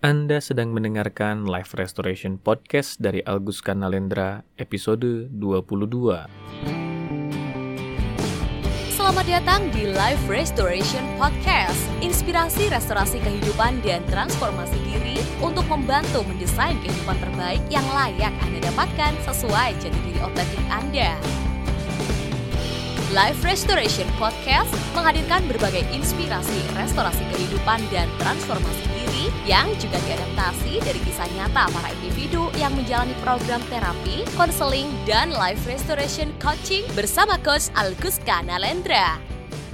Anda sedang mendengarkan Live Restoration Podcast dari Algus Kanalendra episode 22. Selamat datang di Live Restoration Podcast. Inspirasi restorasi kehidupan dan transformasi diri untuk membantu mendesain kehidupan terbaik yang layak Anda dapatkan sesuai jati diri otentik Anda. Life Restoration Podcast menghadirkan berbagai inspirasi restorasi kehidupan dan transformasi diri yang juga diadaptasi dari kisah nyata para individu yang menjalani program terapi, konseling, dan life restoration coaching bersama Coach Alguska Nalendra.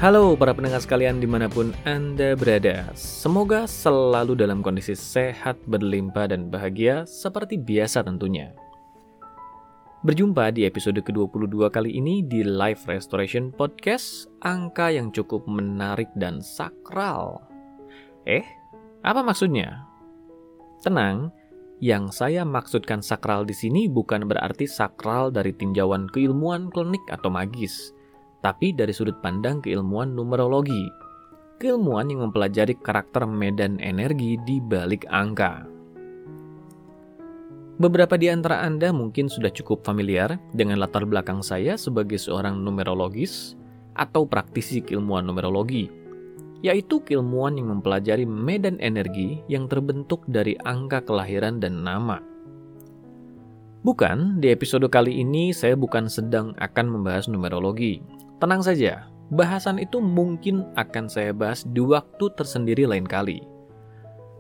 Halo para pendengar sekalian di mana pun Anda berada. Semoga selalu dalam kondisi sehat, berlimpah, dan bahagia seperti biasa tentunya. Berjumpa di episode ke-22 kali ini di Live Restoration Podcast, angka yang cukup menarik dan sakral. Eh, apa maksudnya? Tenang, yang saya maksudkan sakral di sini bukan berarti sakral dari tinjauan keilmuan klinik atau magis, tapi dari sudut pandang keilmuan numerologi. Keilmuan yang mempelajari karakter medan energi di balik angka. Beberapa di antara Anda mungkin sudah cukup familiar dengan latar belakang saya sebagai seorang numerologis atau praktisi keilmuan numerologi, yaitu keilmuan yang mempelajari medan energi yang terbentuk dari angka kelahiran dan nama. Bukan, di episode kali ini saya bukan sedang akan membahas numerologi. Tenang saja, bahasan itu mungkin akan saya bahas di waktu tersendiri lain kali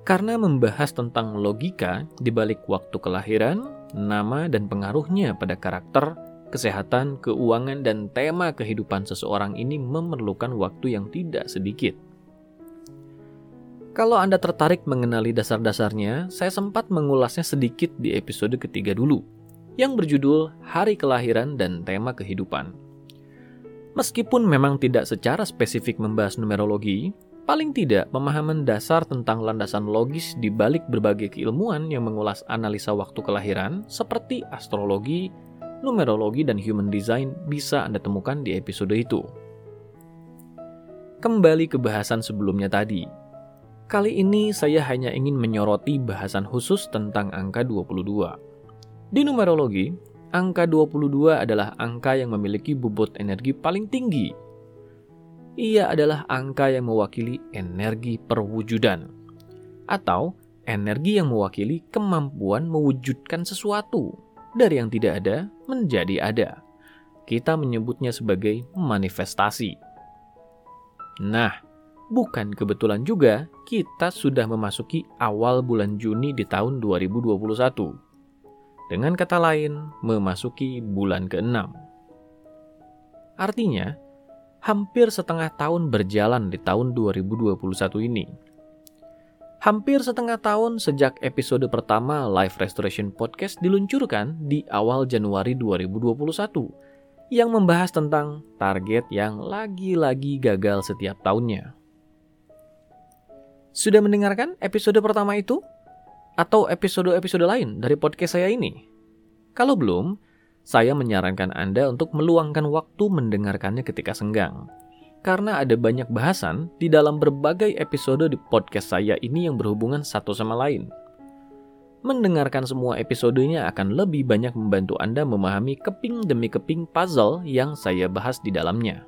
karena membahas tentang logika di balik waktu kelahiran, nama, dan pengaruhnya pada karakter, kesehatan, keuangan, dan tema kehidupan seseorang ini memerlukan waktu yang tidak sedikit. Kalau Anda tertarik mengenali dasar-dasarnya, saya sempat mengulasnya sedikit di episode ketiga dulu, yang berjudul Hari Kelahiran dan Tema Kehidupan. Meskipun memang tidak secara spesifik membahas numerologi, Paling tidak, pemahaman dasar tentang landasan logis di balik berbagai keilmuan yang mengulas analisa waktu kelahiran seperti astrologi, numerologi, dan human design bisa Anda temukan di episode itu. Kembali ke bahasan sebelumnya tadi. Kali ini saya hanya ingin menyoroti bahasan khusus tentang angka 22. Di numerologi, angka 22 adalah angka yang memiliki bobot energi paling tinggi ia adalah angka yang mewakili energi perwujudan, atau energi yang mewakili kemampuan mewujudkan sesuatu dari yang tidak ada menjadi ada. Kita menyebutnya sebagai manifestasi. Nah, bukan kebetulan juga kita sudah memasuki awal bulan Juni di tahun 2021. Dengan kata lain, memasuki bulan ke-6. Artinya, hampir setengah tahun berjalan di tahun 2021 ini. Hampir setengah tahun sejak episode pertama Live Restoration Podcast diluncurkan di awal Januari 2021 yang membahas tentang target yang lagi-lagi gagal setiap tahunnya. Sudah mendengarkan episode pertama itu? Atau episode-episode lain dari podcast saya ini? Kalau belum, saya menyarankan Anda untuk meluangkan waktu mendengarkannya ketika senggang. Karena ada banyak bahasan di dalam berbagai episode di podcast saya ini yang berhubungan satu sama lain. Mendengarkan semua episodenya akan lebih banyak membantu Anda memahami keping demi keping puzzle yang saya bahas di dalamnya.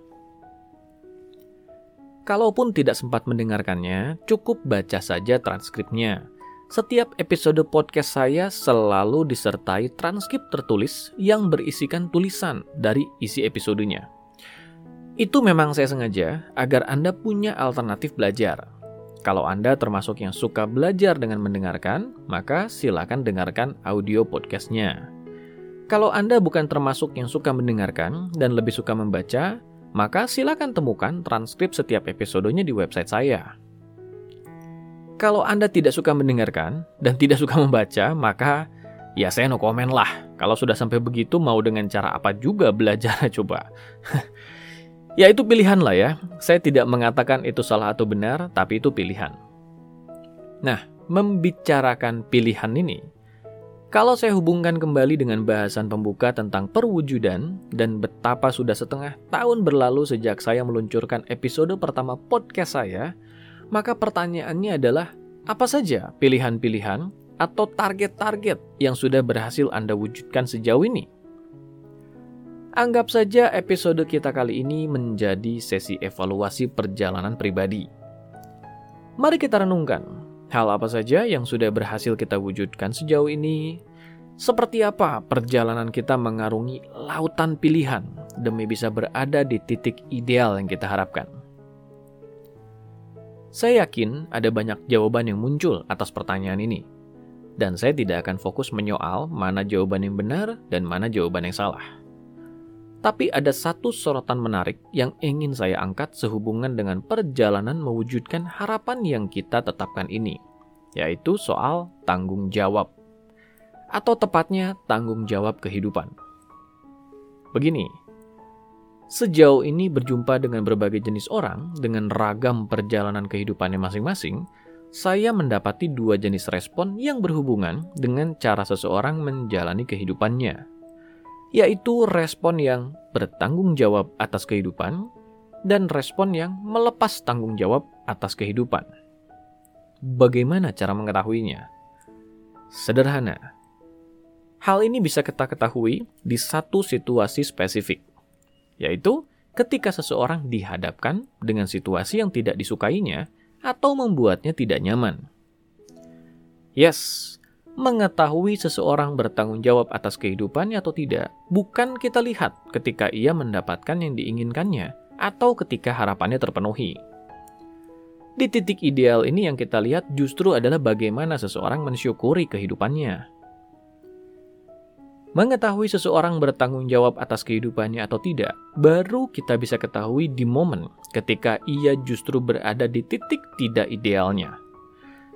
Kalaupun tidak sempat mendengarkannya, cukup baca saja transkripnya setiap episode podcast saya selalu disertai transkrip tertulis yang berisikan tulisan dari isi episodenya. Itu memang saya sengaja agar Anda punya alternatif belajar. Kalau Anda termasuk yang suka belajar dengan mendengarkan, maka silakan dengarkan audio podcastnya. Kalau Anda bukan termasuk yang suka mendengarkan dan lebih suka membaca, maka silakan temukan transkrip setiap episodenya di website saya. Kalau Anda tidak suka mendengarkan dan tidak suka membaca, maka ya saya no komen lah. Kalau sudah sampai begitu mau dengan cara apa juga belajar coba. ya itu pilihan lah ya. Saya tidak mengatakan itu salah atau benar, tapi itu pilihan. Nah, membicarakan pilihan ini, kalau saya hubungkan kembali dengan bahasan pembuka tentang perwujudan dan betapa sudah setengah tahun berlalu sejak saya meluncurkan episode pertama podcast saya, maka pertanyaannya adalah Apa saja pilihan-pilihan atau target-target yang sudah berhasil Anda wujudkan sejauh ini? Anggap saja episode kita kali ini menjadi sesi evaluasi perjalanan pribadi. Mari kita renungkan hal apa saja yang sudah berhasil kita wujudkan sejauh ini. Seperti apa perjalanan kita mengarungi lautan pilihan demi bisa berada di titik ideal yang kita harapkan. Saya yakin ada banyak jawaban yang muncul atas pertanyaan ini. Dan saya tidak akan fokus menyoal mana jawaban yang benar dan mana jawaban yang salah. Tapi ada satu sorotan menarik yang ingin saya angkat sehubungan dengan perjalanan mewujudkan harapan yang kita tetapkan ini, yaitu soal tanggung jawab. Atau tepatnya tanggung jawab kehidupan. Begini, Sejauh ini berjumpa dengan berbagai jenis orang dengan ragam perjalanan kehidupannya masing-masing, saya mendapati dua jenis respon yang berhubungan dengan cara seseorang menjalani kehidupannya, yaitu respon yang bertanggung jawab atas kehidupan dan respon yang melepas tanggung jawab atas kehidupan. Bagaimana cara mengetahuinya? Sederhana. Hal ini bisa kita ketahui di satu situasi spesifik yaitu ketika seseorang dihadapkan dengan situasi yang tidak disukainya atau membuatnya tidak nyaman. Yes, mengetahui seseorang bertanggung jawab atas kehidupannya atau tidak bukan kita lihat ketika ia mendapatkan yang diinginkannya atau ketika harapannya terpenuhi. Di titik ideal ini yang kita lihat justru adalah bagaimana seseorang mensyukuri kehidupannya. Mengetahui seseorang bertanggung jawab atas kehidupannya atau tidak, baru kita bisa ketahui di momen ketika ia justru berada di titik tidak idealnya.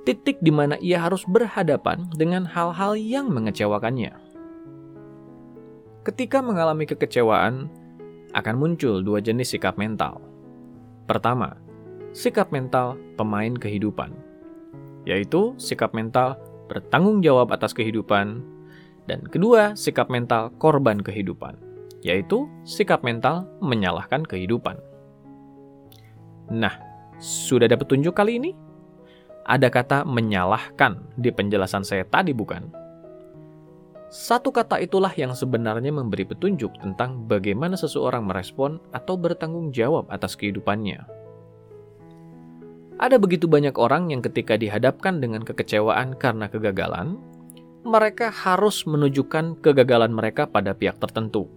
Titik di mana ia harus berhadapan dengan hal-hal yang mengecewakannya. Ketika mengalami kekecewaan, akan muncul dua jenis sikap mental. Pertama, sikap mental pemain kehidupan, yaitu sikap mental bertanggung jawab atas kehidupan dan kedua, sikap mental korban kehidupan, yaitu sikap mental menyalahkan kehidupan. Nah, sudah ada petunjuk kali ini? Ada kata menyalahkan di penjelasan saya tadi bukan? Satu kata itulah yang sebenarnya memberi petunjuk tentang bagaimana seseorang merespon atau bertanggung jawab atas kehidupannya. Ada begitu banyak orang yang ketika dihadapkan dengan kekecewaan karena kegagalan, mereka harus menunjukkan kegagalan mereka pada pihak tertentu.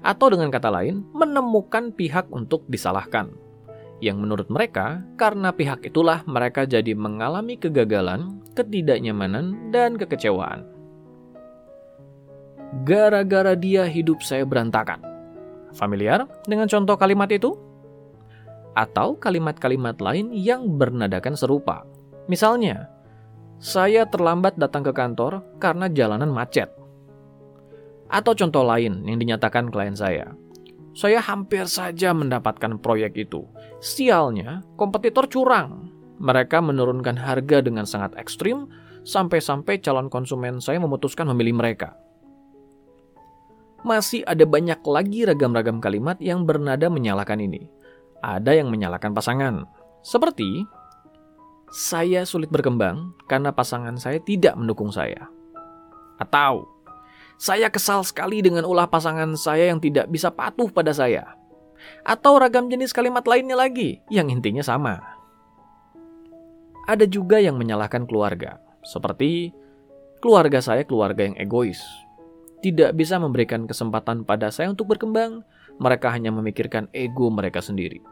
Atau dengan kata lain, menemukan pihak untuk disalahkan. Yang menurut mereka, karena pihak itulah mereka jadi mengalami kegagalan, ketidaknyamanan, dan kekecewaan. Gara-gara dia hidup saya berantakan. Familiar dengan contoh kalimat itu? Atau kalimat-kalimat lain yang bernadakan serupa. Misalnya, saya terlambat datang ke kantor karena jalanan macet. Atau contoh lain yang dinyatakan klien saya. Saya hampir saja mendapatkan proyek itu. Sialnya, kompetitor curang. Mereka menurunkan harga dengan sangat ekstrim sampai-sampai calon konsumen saya memutuskan memilih mereka. Masih ada banyak lagi ragam-ragam kalimat yang bernada menyalahkan ini. Ada yang menyalahkan pasangan. Seperti saya sulit berkembang karena pasangan saya tidak mendukung saya. Atau, saya kesal sekali dengan ulah pasangan saya yang tidak bisa patuh pada saya. Atau ragam jenis kalimat lainnya lagi yang intinya sama. Ada juga yang menyalahkan keluarga, seperti keluarga saya keluarga yang egois. Tidak bisa memberikan kesempatan pada saya untuk berkembang, mereka hanya memikirkan ego mereka sendiri.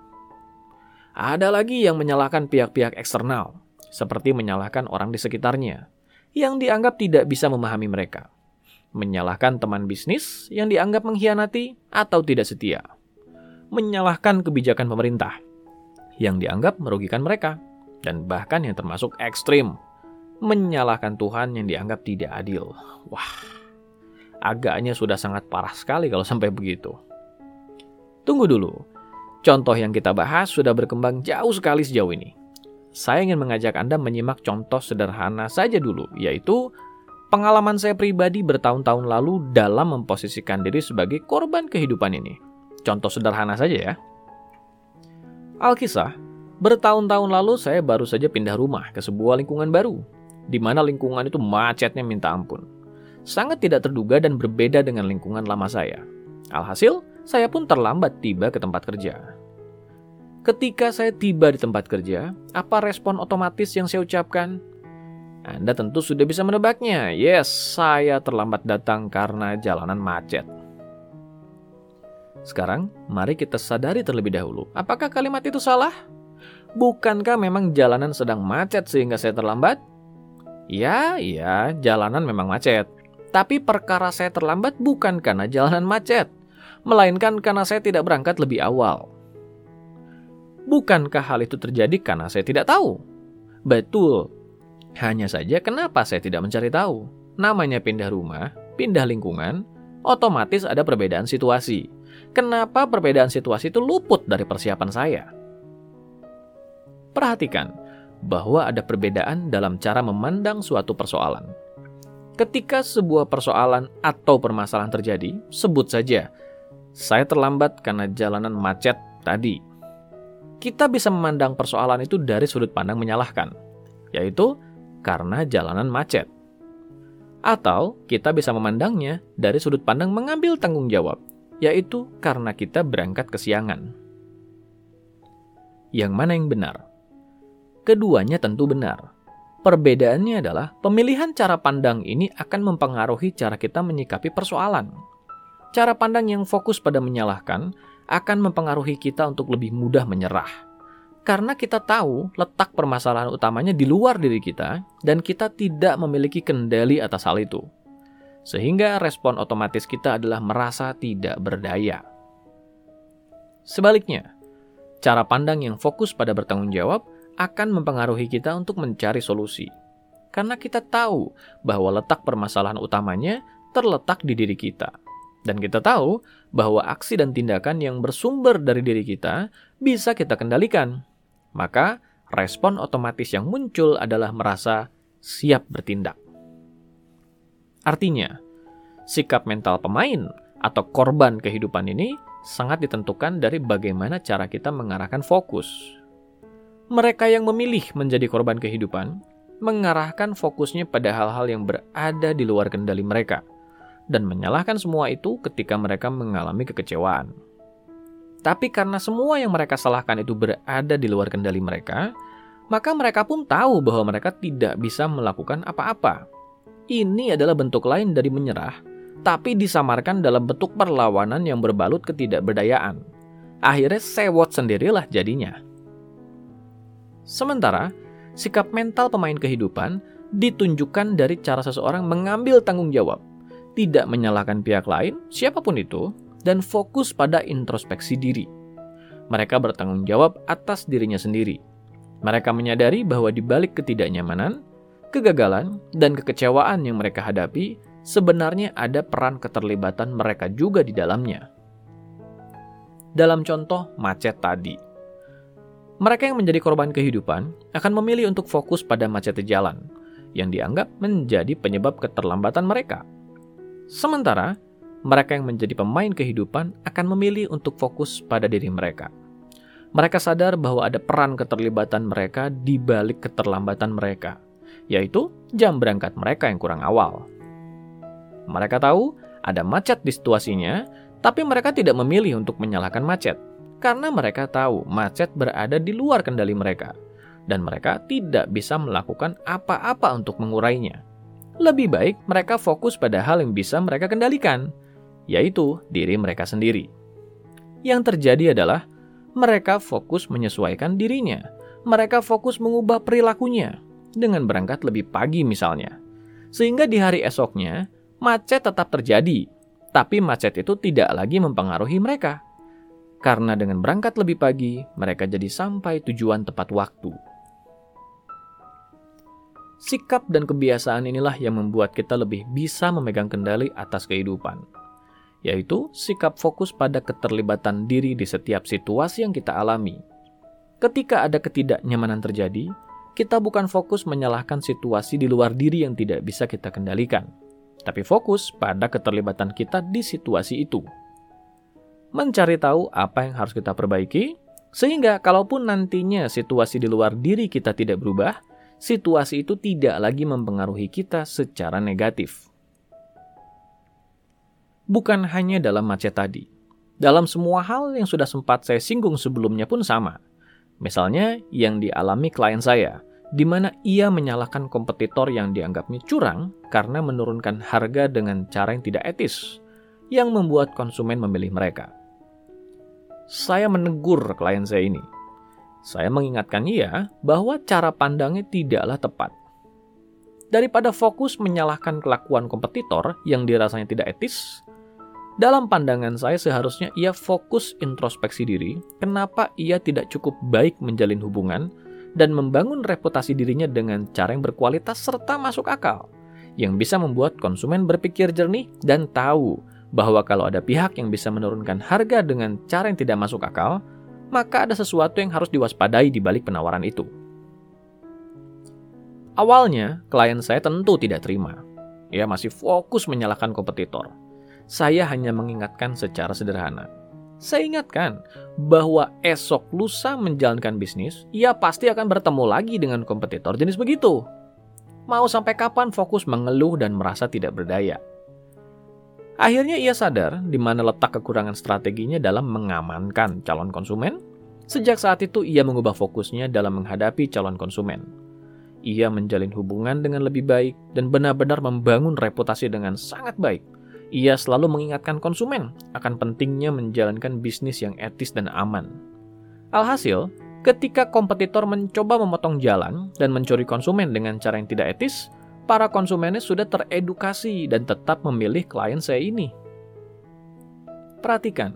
Ada lagi yang menyalahkan pihak-pihak eksternal, seperti menyalahkan orang di sekitarnya, yang dianggap tidak bisa memahami mereka. Menyalahkan teman bisnis yang dianggap mengkhianati atau tidak setia. Menyalahkan kebijakan pemerintah, yang dianggap merugikan mereka. Dan bahkan yang termasuk ekstrim, menyalahkan Tuhan yang dianggap tidak adil. Wah, agaknya sudah sangat parah sekali kalau sampai begitu. Tunggu dulu, Contoh yang kita bahas sudah berkembang jauh sekali sejauh ini. Saya ingin mengajak Anda menyimak contoh sederhana saja dulu, yaitu pengalaman saya pribadi bertahun-tahun lalu dalam memposisikan diri sebagai korban kehidupan ini. Contoh sederhana saja ya. Alkisah, Bertahun-tahun lalu saya baru saja pindah rumah ke sebuah lingkungan baru, di mana lingkungan itu macetnya minta ampun. Sangat tidak terduga dan berbeda dengan lingkungan lama saya. Alhasil, saya pun terlambat tiba ke tempat kerja. Ketika saya tiba di tempat kerja, apa respon otomatis yang saya ucapkan? Anda tentu sudah bisa menebaknya. Yes, saya terlambat datang karena jalanan macet. Sekarang, mari kita sadari terlebih dahulu. Apakah kalimat itu salah? Bukankah memang jalanan sedang macet sehingga saya terlambat? Ya, iya, jalanan memang macet. Tapi perkara saya terlambat bukan karena jalanan macet, melainkan karena saya tidak berangkat lebih awal. Bukankah hal itu terjadi karena saya tidak tahu? Betul. Hanya saja kenapa saya tidak mencari tahu? Namanya pindah rumah, pindah lingkungan, otomatis ada perbedaan situasi. Kenapa perbedaan situasi itu luput dari persiapan saya? Perhatikan bahwa ada perbedaan dalam cara memandang suatu persoalan. Ketika sebuah persoalan atau permasalahan terjadi, sebut saja, saya terlambat karena jalanan macet tadi kita bisa memandang persoalan itu dari sudut pandang menyalahkan, yaitu karena jalanan macet. Atau kita bisa memandangnya dari sudut pandang mengambil tanggung jawab, yaitu karena kita berangkat kesiangan. Yang mana yang benar? Keduanya tentu benar. Perbedaannya adalah pemilihan cara pandang ini akan mempengaruhi cara kita menyikapi persoalan. Cara pandang yang fokus pada menyalahkan akan mempengaruhi kita untuk lebih mudah menyerah. Karena kita tahu letak permasalahan utamanya di luar diri kita dan kita tidak memiliki kendali atas hal itu. Sehingga respon otomatis kita adalah merasa tidak berdaya. Sebaliknya, cara pandang yang fokus pada bertanggung jawab akan mempengaruhi kita untuk mencari solusi. Karena kita tahu bahwa letak permasalahan utamanya terletak di diri kita dan kita tahu bahwa aksi dan tindakan yang bersumber dari diri kita bisa kita kendalikan. Maka, respon otomatis yang muncul adalah merasa siap bertindak. Artinya, sikap mental pemain atau korban kehidupan ini sangat ditentukan dari bagaimana cara kita mengarahkan fokus. Mereka yang memilih menjadi korban kehidupan mengarahkan fokusnya pada hal-hal yang berada di luar kendali mereka – dan menyalahkan semua itu ketika mereka mengalami kekecewaan. Tapi karena semua yang mereka salahkan itu berada di luar kendali mereka, maka mereka pun tahu bahwa mereka tidak bisa melakukan apa-apa. Ini adalah bentuk lain dari menyerah, tapi disamarkan dalam bentuk perlawanan yang berbalut ketidakberdayaan. Akhirnya sewot sendirilah jadinya. Sementara, sikap mental pemain kehidupan ditunjukkan dari cara seseorang mengambil tanggung jawab tidak menyalahkan pihak lain, siapa pun itu, dan fokus pada introspeksi diri. Mereka bertanggung jawab atas dirinya sendiri. Mereka menyadari bahwa di balik ketidaknyamanan, kegagalan, dan kekecewaan yang mereka hadapi, sebenarnya ada peran keterlibatan mereka juga di dalamnya. Dalam contoh macet tadi, mereka yang menjadi korban kehidupan akan memilih untuk fokus pada macetnya jalan, yang dianggap menjadi penyebab keterlambatan mereka. Sementara, mereka yang menjadi pemain kehidupan akan memilih untuk fokus pada diri mereka. Mereka sadar bahwa ada peran keterlibatan mereka di balik keterlambatan mereka, yaitu jam berangkat mereka yang kurang awal. Mereka tahu ada macet di situasinya, tapi mereka tidak memilih untuk menyalahkan macet karena mereka tahu macet berada di luar kendali mereka dan mereka tidak bisa melakukan apa-apa untuk mengurainya. Lebih baik mereka fokus pada hal yang bisa mereka kendalikan, yaitu diri mereka sendiri. Yang terjadi adalah mereka fokus menyesuaikan dirinya. Mereka fokus mengubah perilakunya dengan berangkat lebih pagi misalnya. Sehingga di hari esoknya, macet tetap terjadi, tapi macet itu tidak lagi mempengaruhi mereka. Karena dengan berangkat lebih pagi, mereka jadi sampai tujuan tepat waktu. Sikap dan kebiasaan inilah yang membuat kita lebih bisa memegang kendali atas kehidupan, yaitu sikap fokus pada keterlibatan diri di setiap situasi yang kita alami. Ketika ada ketidaknyamanan terjadi, kita bukan fokus menyalahkan situasi di luar diri yang tidak bisa kita kendalikan, tapi fokus pada keterlibatan kita di situasi itu. Mencari tahu apa yang harus kita perbaiki, Sehingga kalaupun nantinya situasi di luar diri kita tidak berubah, situasi itu tidak lagi mempengaruhi kita secara negatif. Bukan hanya dalam macet tadi. Dalam semua hal yang sudah sempat saya singgung sebelumnya pun sama. Misalnya yang dialami klien saya, di mana ia menyalahkan kompetitor yang dianggapnya curang karena menurunkan harga dengan cara yang tidak etis, yang membuat konsumen memilih mereka. Saya menegur klien saya ini. Saya mengingatkan ia bahwa cara pandangnya tidaklah tepat. Daripada fokus menyalahkan kelakuan kompetitor yang dirasanya tidak etis, dalam pandangan saya seharusnya ia fokus introspeksi diri, kenapa ia tidak cukup baik menjalin hubungan dan membangun reputasi dirinya dengan cara yang berkualitas serta masuk akal, yang bisa membuat konsumen berpikir jernih dan tahu bahwa kalau ada pihak yang bisa menurunkan harga dengan cara yang tidak masuk akal, maka ada sesuatu yang harus diwaspadai di balik penawaran itu. Awalnya, klien saya tentu tidak terima. Ia masih fokus menyalahkan kompetitor. Saya hanya mengingatkan secara sederhana saya ingatkan bahwa esok lusa menjalankan bisnis, ia pasti akan bertemu lagi dengan kompetitor jenis begitu. Mau sampai kapan fokus mengeluh dan merasa tidak berdaya? Akhirnya ia sadar di mana letak kekurangan strateginya dalam mengamankan calon konsumen. Sejak saat itu ia mengubah fokusnya dalam menghadapi calon konsumen. Ia menjalin hubungan dengan lebih baik dan benar-benar membangun reputasi dengan sangat baik ia selalu mengingatkan konsumen akan pentingnya menjalankan bisnis yang etis dan aman. Alhasil, ketika kompetitor mencoba memotong jalan dan mencuri konsumen dengan cara yang tidak etis, para konsumennya sudah teredukasi dan tetap memilih klien saya ini. Perhatikan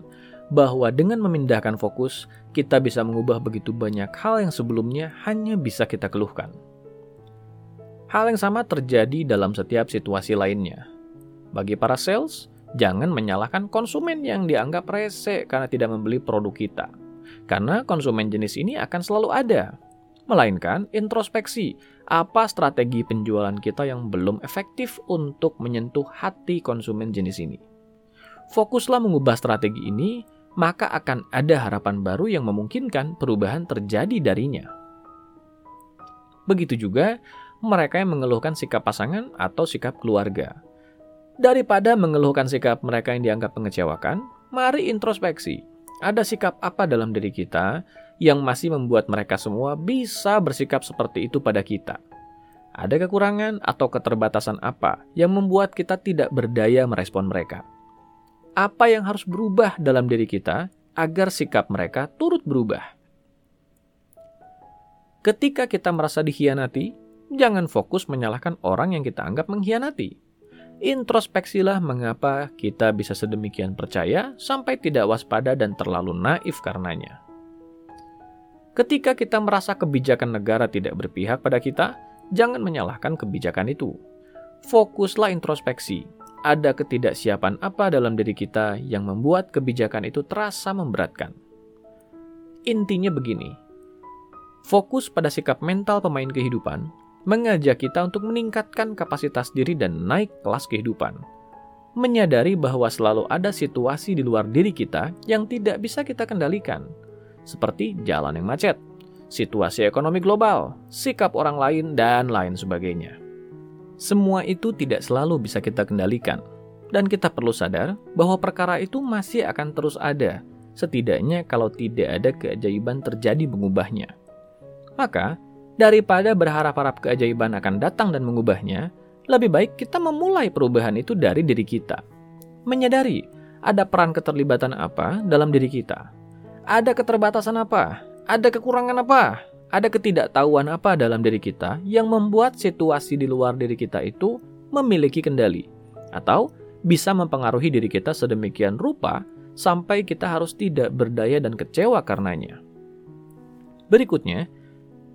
bahwa dengan memindahkan fokus, kita bisa mengubah begitu banyak hal yang sebelumnya hanya bisa kita keluhkan. Hal yang sama terjadi dalam setiap situasi lainnya. Bagi para sales, jangan menyalahkan konsumen yang dianggap rese karena tidak membeli produk kita. Karena konsumen jenis ini akan selalu ada. Melainkan introspeksi, apa strategi penjualan kita yang belum efektif untuk menyentuh hati konsumen jenis ini. Fokuslah mengubah strategi ini, maka akan ada harapan baru yang memungkinkan perubahan terjadi darinya. Begitu juga mereka yang mengeluhkan sikap pasangan atau sikap keluarga Daripada mengeluhkan sikap mereka yang dianggap mengecewakan, mari introspeksi. Ada sikap apa dalam diri kita yang masih membuat mereka semua bisa bersikap seperti itu pada kita? Ada kekurangan atau keterbatasan apa yang membuat kita tidak berdaya merespon mereka? Apa yang harus berubah dalam diri kita agar sikap mereka turut berubah? Ketika kita merasa dikhianati, jangan fokus menyalahkan orang yang kita anggap mengkhianati introspeksilah mengapa kita bisa sedemikian percaya sampai tidak waspada dan terlalu naif karenanya. Ketika kita merasa kebijakan negara tidak berpihak pada kita, jangan menyalahkan kebijakan itu. Fokuslah introspeksi. Ada ketidaksiapan apa dalam diri kita yang membuat kebijakan itu terasa memberatkan? Intinya begini, fokus pada sikap mental pemain kehidupan mengajak kita untuk meningkatkan kapasitas diri dan naik kelas kehidupan. Menyadari bahwa selalu ada situasi di luar diri kita yang tidak bisa kita kendalikan, seperti jalan yang macet, situasi ekonomi global, sikap orang lain, dan lain sebagainya. Semua itu tidak selalu bisa kita kendalikan, dan kita perlu sadar bahwa perkara itu masih akan terus ada, setidaknya kalau tidak ada keajaiban terjadi mengubahnya. Maka, Daripada berharap-harap keajaiban akan datang dan mengubahnya, lebih baik kita memulai perubahan itu dari diri kita. Menyadari ada peran keterlibatan apa dalam diri kita. Ada keterbatasan apa? Ada kekurangan apa? Ada ketidaktahuan apa dalam diri kita yang membuat situasi di luar diri kita itu memiliki kendali atau bisa mempengaruhi diri kita sedemikian rupa sampai kita harus tidak berdaya dan kecewa karenanya. Berikutnya,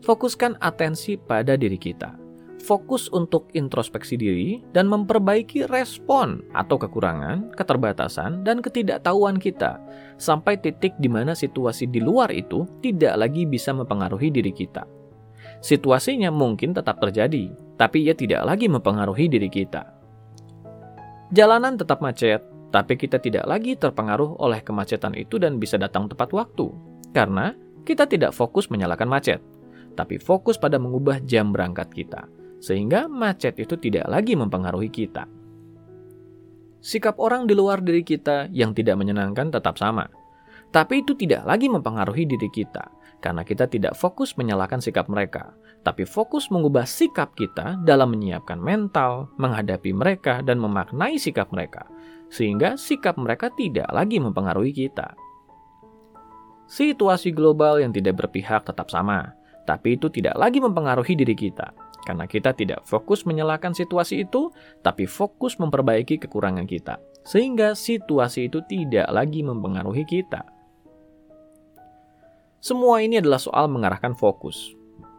Fokuskan atensi pada diri kita. Fokus untuk introspeksi diri dan memperbaiki respon atau kekurangan, keterbatasan, dan ketidaktahuan kita sampai titik di mana situasi di luar itu tidak lagi bisa mempengaruhi diri kita. Situasinya mungkin tetap terjadi, tapi ia tidak lagi mempengaruhi diri kita. Jalanan tetap macet, tapi kita tidak lagi terpengaruh oleh kemacetan itu dan bisa datang tepat waktu. Karena kita tidak fokus menyalakan macet, tapi fokus pada mengubah jam berangkat kita, sehingga macet itu tidak lagi mempengaruhi kita. Sikap orang di luar diri kita yang tidak menyenangkan tetap sama, tapi itu tidak lagi mempengaruhi diri kita, karena kita tidak fokus menyalahkan sikap mereka, tapi fokus mengubah sikap kita dalam menyiapkan mental, menghadapi mereka, dan memaknai sikap mereka, sehingga sikap mereka tidak lagi mempengaruhi kita. Situasi global yang tidak berpihak tetap sama, tapi itu tidak lagi mempengaruhi diri kita, karena kita tidak fokus menyalahkan situasi itu, tapi fokus memperbaiki kekurangan kita, sehingga situasi itu tidak lagi mempengaruhi kita. Semua ini adalah soal mengarahkan fokus.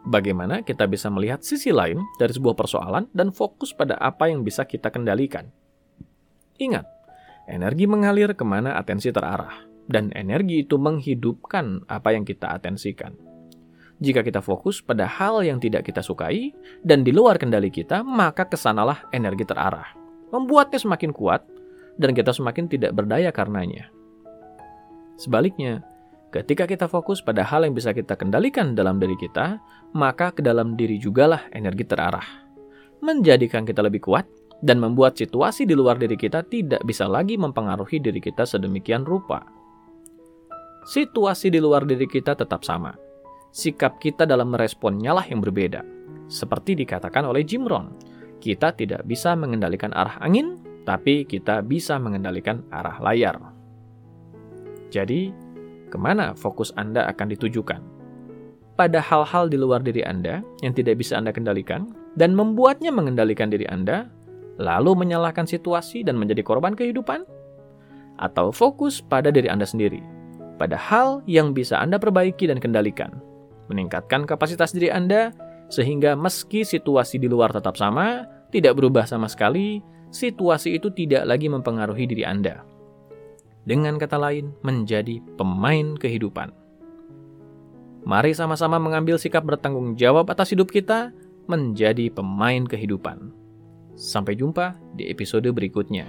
Bagaimana kita bisa melihat sisi lain dari sebuah persoalan dan fokus pada apa yang bisa kita kendalikan. Ingat, energi mengalir ke mana atensi terarah, dan energi itu menghidupkan apa yang kita atensikan. Jika kita fokus pada hal yang tidak kita sukai dan di luar kendali kita, maka ke sanalah energi terarah. Membuatnya semakin kuat dan kita semakin tidak berdaya karenanya. Sebaliknya, Ketika kita fokus pada hal yang bisa kita kendalikan dalam diri kita, maka ke dalam diri jugalah energi terarah. Menjadikan kita lebih kuat dan membuat situasi di luar diri kita tidak bisa lagi mempengaruhi diri kita sedemikian rupa. Situasi di luar diri kita tetap sama. Sikap kita dalam meresponnya lah yang berbeda. Seperti dikatakan oleh Jim Rohn, kita tidak bisa mengendalikan arah angin, tapi kita bisa mengendalikan arah layar. Jadi, ke mana fokus Anda akan ditujukan. Pada hal-hal di luar diri Anda yang tidak bisa Anda kendalikan, dan membuatnya mengendalikan diri Anda, lalu menyalahkan situasi dan menjadi korban kehidupan? Atau fokus pada diri Anda sendiri, pada hal yang bisa Anda perbaiki dan kendalikan, meningkatkan kapasitas diri Anda sehingga meski situasi di luar tetap sama, tidak berubah sama sekali, situasi itu tidak lagi mempengaruhi diri Anda dengan kata lain, menjadi pemain kehidupan. Mari sama-sama mengambil sikap bertanggung jawab atas hidup kita menjadi pemain kehidupan. Sampai jumpa di episode berikutnya.